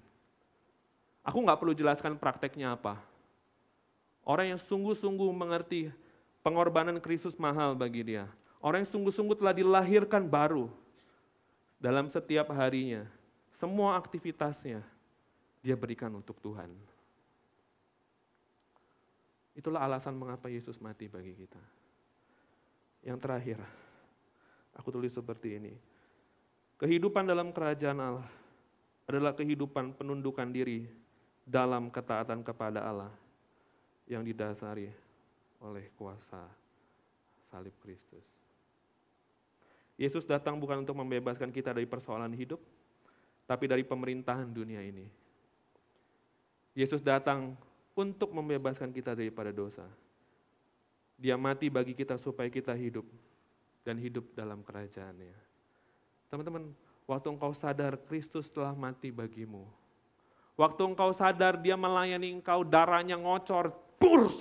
Aku nggak perlu jelaskan prakteknya apa. Orang yang sungguh-sungguh mengerti pengorbanan Kristus mahal bagi dia. Orang yang sungguh-sungguh telah dilahirkan baru, dalam setiap harinya, semua aktivitasnya dia berikan untuk Tuhan. Itulah alasan mengapa Yesus mati bagi kita. Yang terakhir, aku tulis seperti ini. Kehidupan dalam kerajaan Allah adalah kehidupan penundukan diri dalam ketaatan kepada Allah yang didasari oleh kuasa salib Kristus. Yesus datang bukan untuk membebaskan kita dari persoalan hidup, tapi dari pemerintahan dunia ini. Yesus datang untuk membebaskan kita daripada dosa. Dia mati bagi kita supaya kita hidup dan hidup dalam kerajaannya. Teman-teman, waktu engkau sadar Kristus telah mati bagimu. Waktu engkau sadar dia melayani engkau, darahnya ngocor, purs.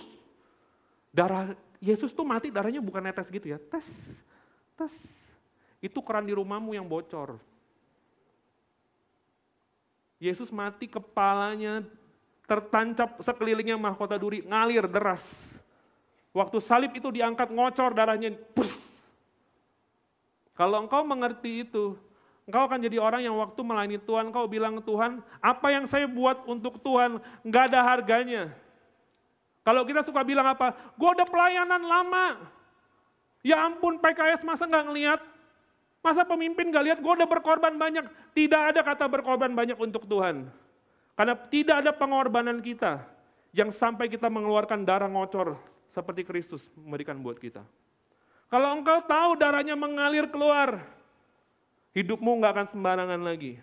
Darah Yesus tuh mati darahnya bukan netes gitu ya, tes, tes, itu keran di rumahmu yang bocor. Yesus mati kepalanya tertancap sekelilingnya mahkota duri, ngalir deras. Waktu salib itu diangkat ngocor darahnya, pus. Kalau engkau mengerti itu, engkau akan jadi orang yang waktu melayani Tuhan, engkau bilang Tuhan, apa yang saya buat untuk Tuhan, nggak ada harganya. Kalau kita suka bilang apa, gue udah pelayanan lama, ya ampun PKS masa nggak ngeliat, Masa pemimpin gak lihat gue udah berkorban banyak? Tidak ada kata berkorban banyak untuk Tuhan. Karena tidak ada pengorbanan kita yang sampai kita mengeluarkan darah ngocor seperti Kristus memberikan buat kita. Kalau engkau tahu darahnya mengalir keluar, hidupmu nggak akan sembarangan lagi.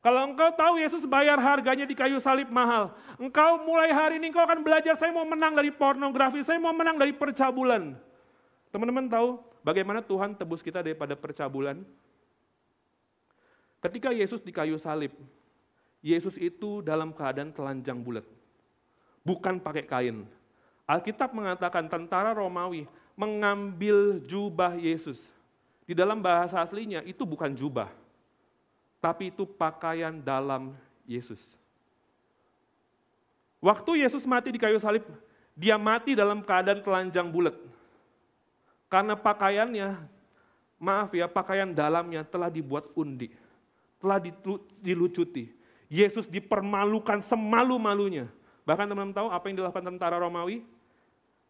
Kalau engkau tahu Yesus bayar harganya di kayu salib mahal, engkau mulai hari ini engkau akan belajar, saya mau menang dari pornografi, saya mau menang dari percabulan. Teman-teman tahu, Bagaimana Tuhan tebus kita daripada percabulan? Ketika Yesus di kayu salib, Yesus itu dalam keadaan telanjang bulat. Bukan pakai kain. Alkitab mengatakan tentara Romawi mengambil jubah Yesus. Di dalam bahasa aslinya itu bukan jubah, tapi itu pakaian dalam Yesus. Waktu Yesus mati di kayu salib, dia mati dalam keadaan telanjang bulat. Karena pakaiannya, maaf ya, pakaian dalamnya telah dibuat undi, telah dilucuti. Yesus dipermalukan semalu-malunya. Bahkan teman-teman tahu apa yang dilakukan tentara Romawi?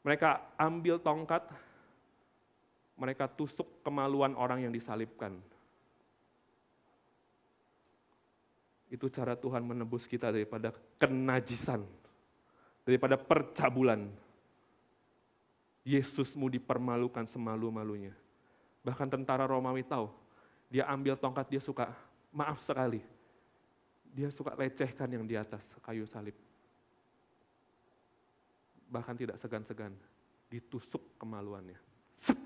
Mereka ambil tongkat, mereka tusuk kemaluan orang yang disalibkan. Itu cara Tuhan menebus kita daripada kenajisan, daripada percabulan, Yesusmu dipermalukan semalu-malunya. Bahkan tentara Romawi tahu, dia ambil tongkat, dia suka, maaf sekali, dia suka lecehkan yang di atas kayu salib. Bahkan tidak segan-segan, ditusuk kemaluannya. Sep!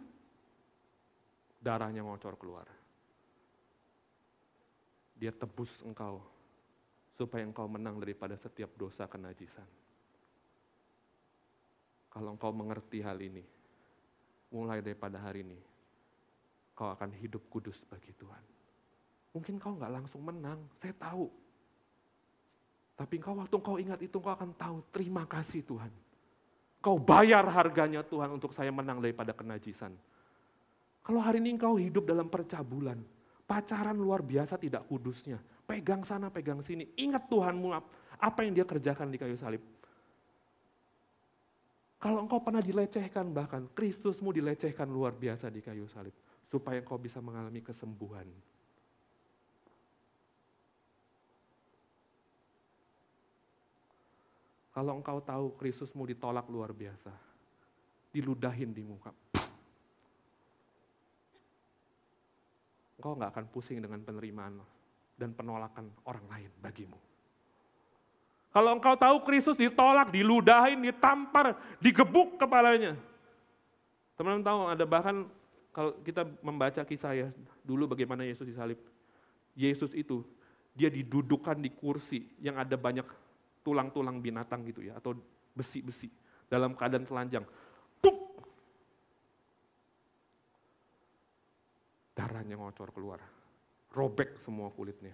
Darahnya ngocor keluar. Dia tebus engkau, supaya engkau menang daripada setiap dosa kenajisan. Kalau engkau mengerti hal ini, mulai daripada hari ini, kau akan hidup kudus bagi Tuhan. Mungkin kau nggak langsung menang, saya tahu. Tapi kau waktu kau ingat itu, kau akan tahu, terima kasih Tuhan. Kau bayar harganya Tuhan untuk saya menang daripada kenajisan. Kalau hari ini kau hidup dalam percabulan, pacaran luar biasa tidak kudusnya, pegang sana, pegang sini, ingat Tuhanmu apa yang dia kerjakan di kayu salib. Kalau engkau pernah dilecehkan bahkan, Kristusmu dilecehkan luar biasa di kayu salib. supaya engkau bisa mengalami kesembuhan. Kalau engkau tahu Kristusmu ditolak luar biasa, diludahin di muka, engkau nggak akan pusing dengan penerimaan dan penolakan orang lain bagimu. Kalau engkau tahu Kristus ditolak, diludahin, ditampar, digebuk kepalanya. Teman-teman tahu ada bahkan kalau kita membaca kisah ya, dulu bagaimana Yesus disalib. Yesus itu, dia didudukan di kursi yang ada banyak tulang-tulang binatang gitu ya, atau besi-besi dalam keadaan telanjang. Puk! Darahnya ngocor keluar, robek semua kulitnya.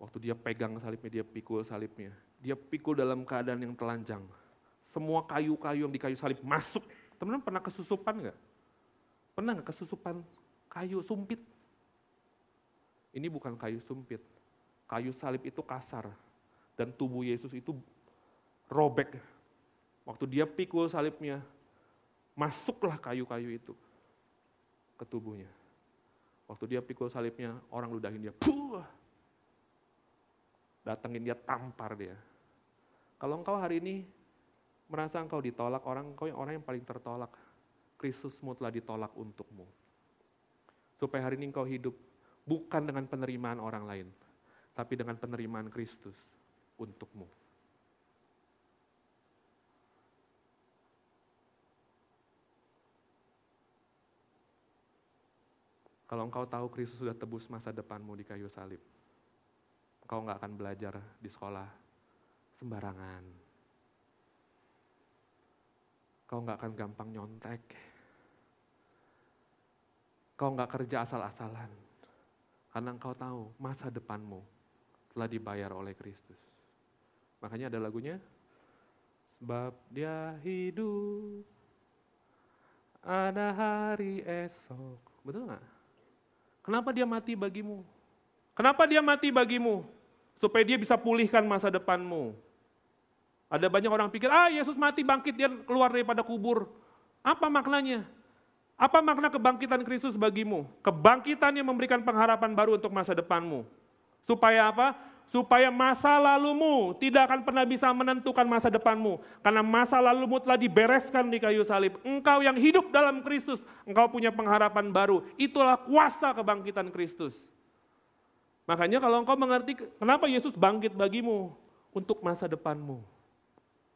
Waktu dia pegang salibnya, dia pikul salibnya. Dia pikul dalam keadaan yang telanjang semua kayu-kayu yang di kayu salib masuk. Teman-teman pernah kesusupan nggak? Pernah nggak kesusupan kayu sumpit? Ini bukan kayu sumpit. Kayu salib itu kasar. Dan tubuh Yesus itu robek. Waktu dia pikul salibnya, masuklah kayu-kayu itu ke tubuhnya. Waktu dia pikul salibnya, orang ludahin dia. Puh, datengin dia, tampar dia. Kalau engkau hari ini merasa engkau ditolak orang, engkau yang orang yang paling tertolak. Kristusmu telah ditolak untukmu. Supaya hari ini engkau hidup bukan dengan penerimaan orang lain, tapi dengan penerimaan Kristus untukmu. Kalau engkau tahu Kristus sudah tebus masa depanmu di kayu salib, engkau nggak akan belajar di sekolah sembarangan, Kau nggak akan gampang nyontek. Kau nggak kerja asal-asalan. Karena engkau tahu masa depanmu telah dibayar oleh Kristus. Makanya ada lagunya, sebab dia hidup, ada hari esok. Betul nggak? Kenapa dia mati bagimu? Kenapa dia mati bagimu? Supaya dia bisa pulihkan masa depanmu. Ada banyak orang pikir, ah Yesus mati bangkit, dia keluar daripada kubur. Apa maknanya? Apa makna kebangkitan Kristus bagimu? Kebangkitan yang memberikan pengharapan baru untuk masa depanmu. Supaya apa? Supaya masa lalumu tidak akan pernah bisa menentukan masa depanmu. Karena masa lalumu telah dibereskan di kayu salib. Engkau yang hidup dalam Kristus, engkau punya pengharapan baru. Itulah kuasa kebangkitan Kristus. Makanya kalau engkau mengerti kenapa Yesus bangkit bagimu untuk masa depanmu.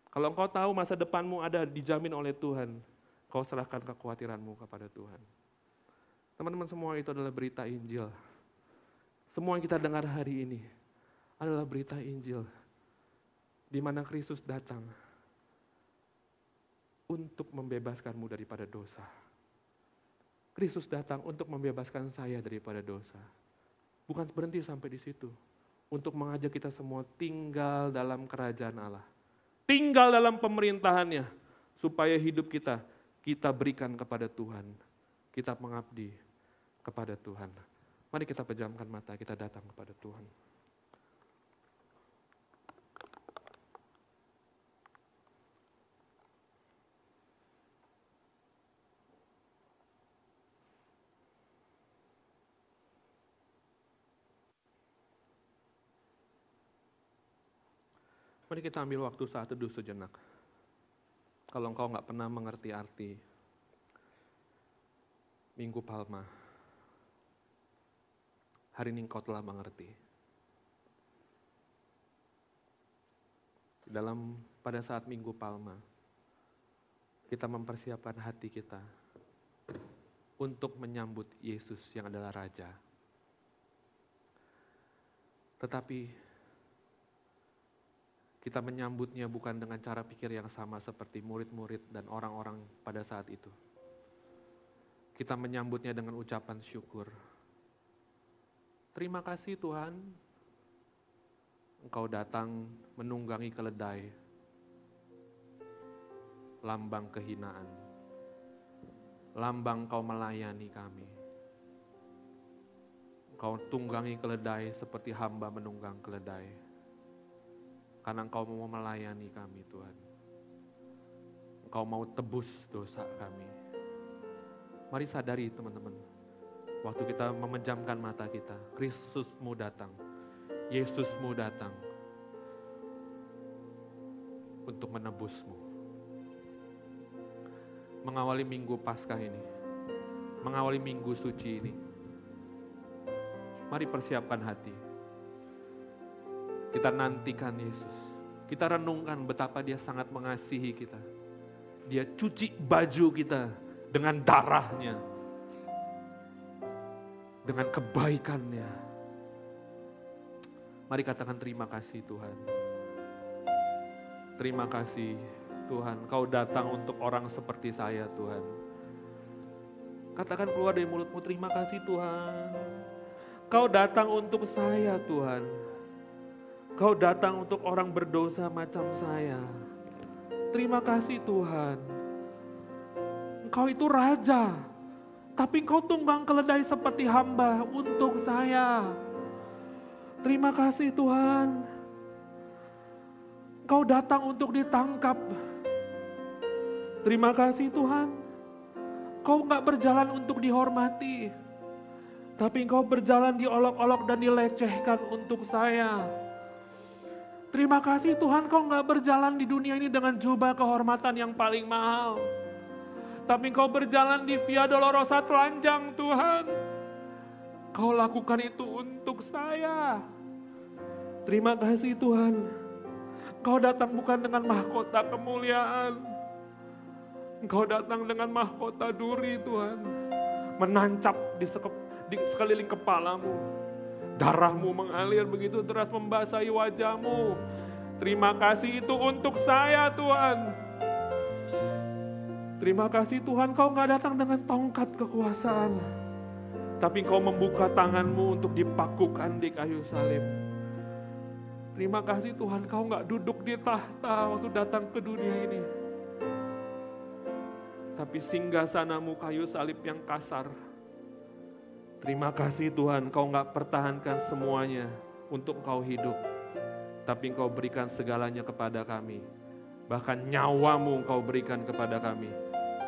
Kalau engkau tahu masa depanmu ada dijamin oleh Tuhan, kau serahkan kekhawatiranmu kepada Tuhan. Teman-teman semua itu adalah berita Injil. Semua yang kita dengar hari ini adalah berita Injil. Di mana Kristus datang untuk membebaskanmu daripada dosa. Kristus datang untuk membebaskan saya daripada dosa. Bukan berhenti sampai di situ. Untuk mengajak kita semua tinggal dalam kerajaan Allah tinggal dalam pemerintahannya, supaya hidup kita, kita berikan kepada Tuhan. Kita mengabdi kepada Tuhan. Mari kita pejamkan mata, kita datang kepada Tuhan. Mari kita ambil waktu saat teduh sejenak. Kalau engkau nggak pernah mengerti arti Minggu Palma, hari ini engkau telah mengerti. Dalam pada saat Minggu Palma, kita mempersiapkan hati kita untuk menyambut Yesus yang adalah Raja. Tetapi kita menyambutnya bukan dengan cara pikir yang sama seperti murid-murid dan orang-orang pada saat itu. Kita menyambutnya dengan ucapan syukur. Terima kasih Tuhan, Engkau datang menunggangi keledai, lambang kehinaan, lambang Kau melayani kami. Kau tunggangi keledai seperti hamba menunggang keledai karena Engkau mau melayani kami Tuhan. Engkau mau tebus dosa kami. Mari sadari teman-teman, waktu kita memejamkan mata kita, Kristusmu datang, Yesusmu datang untuk menebusmu. Mengawali minggu Paskah ini, mengawali minggu suci ini, mari persiapkan hati. Kita nantikan Yesus. Kita renungkan betapa dia sangat mengasihi kita. Dia cuci baju kita dengan darahnya. Dengan kebaikannya. Mari katakan terima kasih Tuhan. Terima kasih Tuhan, Kau datang untuk orang seperti saya Tuhan. Katakan keluar dari mulutmu, terima kasih Tuhan. Kau datang untuk saya Tuhan. Kau datang untuk orang berdosa macam saya. Terima kasih Tuhan. Engkau itu raja, tapi engkau tunggang keledai seperti hamba untuk saya. Terima kasih Tuhan. Engkau datang untuk ditangkap. Terima kasih Tuhan. Kau nggak berjalan untuk dihormati, tapi engkau berjalan diolok-olok dan dilecehkan untuk saya. Terima kasih Tuhan kau nggak berjalan di dunia ini dengan jubah kehormatan yang paling mahal. Tapi kau berjalan di Via Dolorosa telanjang Tuhan. Kau lakukan itu untuk saya. Terima kasih Tuhan. Kau datang bukan dengan mahkota kemuliaan. Engkau datang dengan mahkota duri Tuhan. Menancap di sekeliling kepalamu Darahmu mengalir begitu deras membasahi wajahmu. Terima kasih itu untuk saya Tuhan. Terima kasih Tuhan kau nggak datang dengan tongkat kekuasaan. Tapi kau membuka tanganmu untuk dipakukan di kayu salib. Terima kasih Tuhan kau nggak duduk di tahta waktu datang ke dunia ini. Tapi singgah sanamu kayu salib yang kasar Terima kasih Tuhan, kau nggak pertahankan semuanya untuk kau hidup. Tapi kau berikan segalanya kepada kami. Bahkan nyawamu kau berikan kepada kami.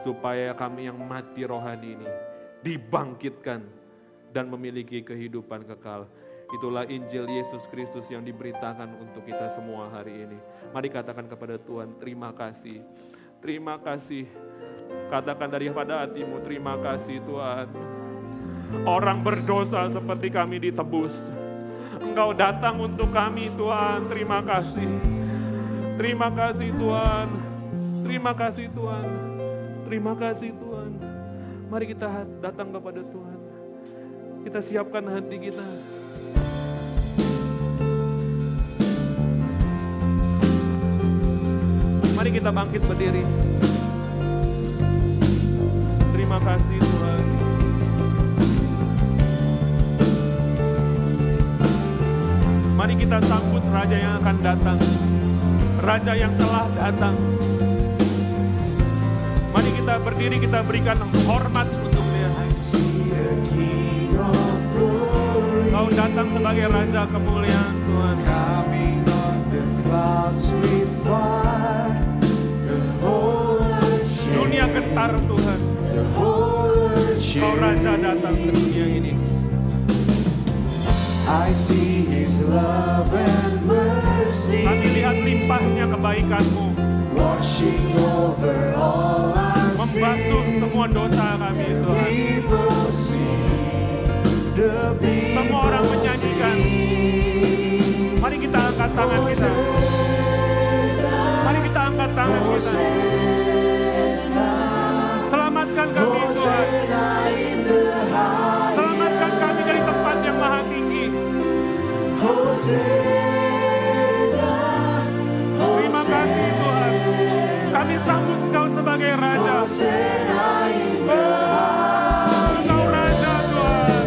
Supaya kami yang mati rohani ini dibangkitkan dan memiliki kehidupan kekal. Itulah Injil Yesus Kristus yang diberitakan untuk kita semua hari ini. Mari katakan kepada Tuhan, terima kasih. Terima kasih. Katakan daripada hatimu, terima kasih Tuhan. Orang berdosa seperti kami ditebus. Engkau datang untuk kami Tuhan, terima kasih. Terima kasih Tuhan. Terima kasih Tuhan. Terima kasih Tuhan. Mari kita datang kepada Tuhan. Kita siapkan hati kita. Mari kita bangkit berdiri. Terima kasih Tuhan. Mari kita sambut Raja yang akan datang. Raja yang telah datang. Mari kita berdiri, kita berikan hormat untuk dia. Kau datang sebagai Raja kemuliaan Tuhan. Dunia gentar Tuhan. Kau Raja datang ke dunia ini. I see His love and mercy. Kami lihat limpahnya kebaikanmu. Watching over all our Membasuh semua dosa kami Tuhan. Semua orang menyanyikan. Mari kita angkat tangan kita. Mari kita angkat tangan kita. Selamatkan kami Tuhan. Selamatkan kami dari tempat. Terima kasih Tuhan. Kami sambut Engkau sebagai Raja. Engkau Raja Tuhan.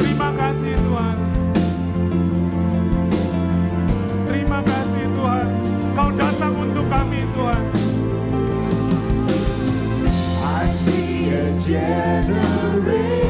Terima kasih Tuhan. Terima kasih Tuhan. Kau datang untuk kami Tuhan. I see a generation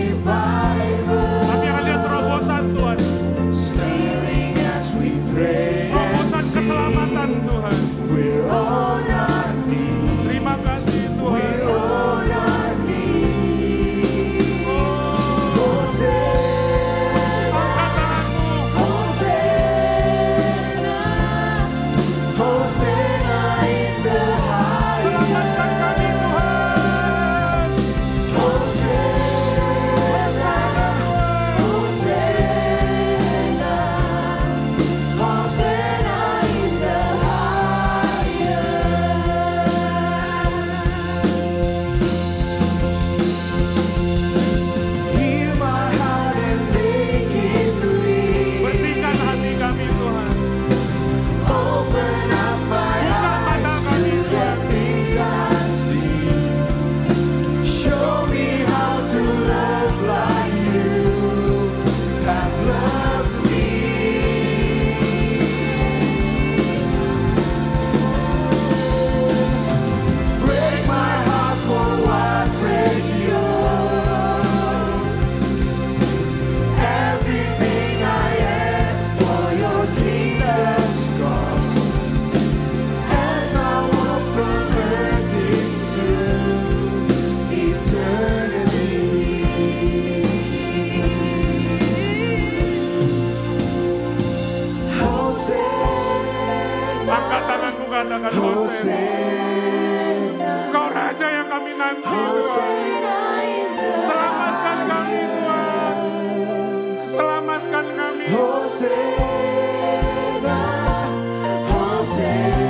said.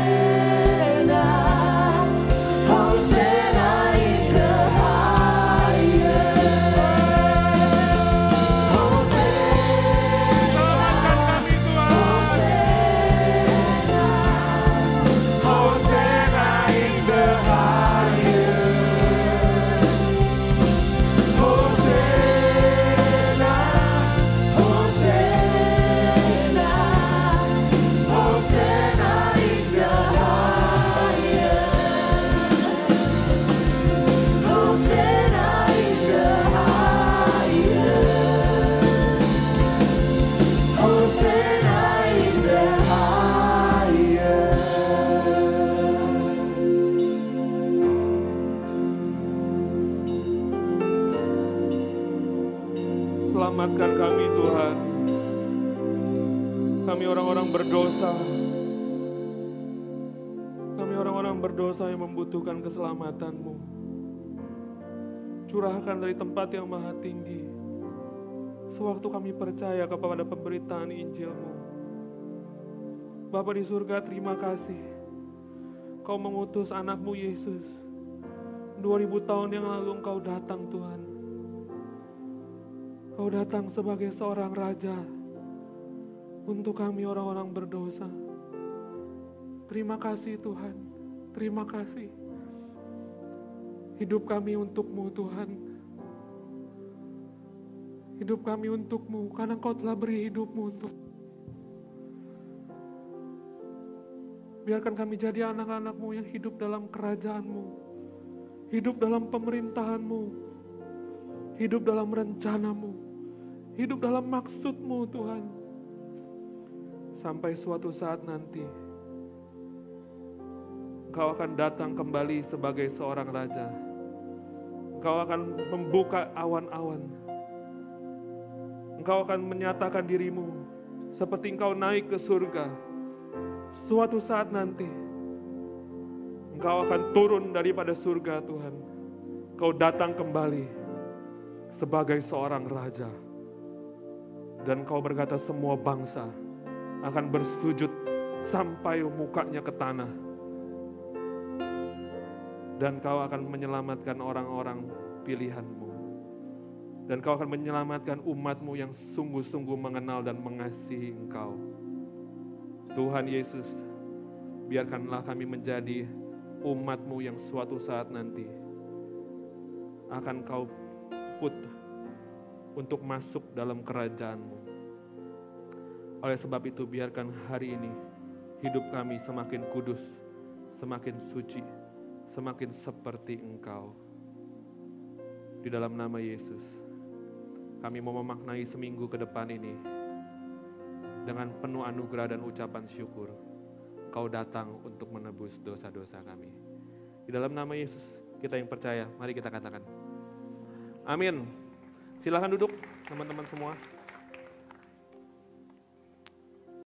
Membutuhkan keselamatan-Mu. Curahkan dari tempat yang maha tinggi. Sewaktu kami percaya kepada pemberitaan Injil-Mu. Bapa di surga terima kasih. Kau mengutus anakmu Yesus. 2000 tahun yang lalu engkau datang Tuhan. Kau datang sebagai seorang raja untuk kami orang-orang berdosa. Terima kasih Tuhan, terima kasih. Hidup kami untukmu Tuhan. Hidup kami untukmu karena Kau telah beri hidupmu untuk. Biarkan kami jadi anak-anakmu yang hidup dalam kerajaanmu. Hidup dalam pemerintahanmu. Hidup dalam rencanamu. Hidup dalam maksudmu Tuhan. Sampai suatu saat nanti. Engkau akan datang kembali sebagai seorang raja. Engkau akan membuka awan-awan. Engkau akan menyatakan dirimu seperti engkau naik ke surga. Suatu saat nanti, engkau akan turun daripada surga Tuhan. Kau datang kembali sebagai seorang raja. Dan kau berkata semua bangsa akan bersujud sampai mukanya ke tanah. Dan kau akan menyelamatkan orang-orang pilihanmu. Dan kau akan menyelamatkan umatmu yang sungguh-sungguh mengenal dan mengasihi engkau. Tuhan Yesus, biarkanlah kami menjadi umatmu yang suatu saat nanti akan kau put untuk masuk dalam kerajaanmu. Oleh sebab itu biarkan hari ini hidup kami semakin kudus, semakin suci, semakin seperti engkau. Di dalam nama Yesus, kami mau memaknai seminggu ke depan ini dengan penuh anugerah dan ucapan syukur. Kau datang untuk menebus dosa-dosa kami. Di dalam nama Yesus, kita yang percaya, mari kita katakan. Amin. Silahkan duduk teman-teman semua.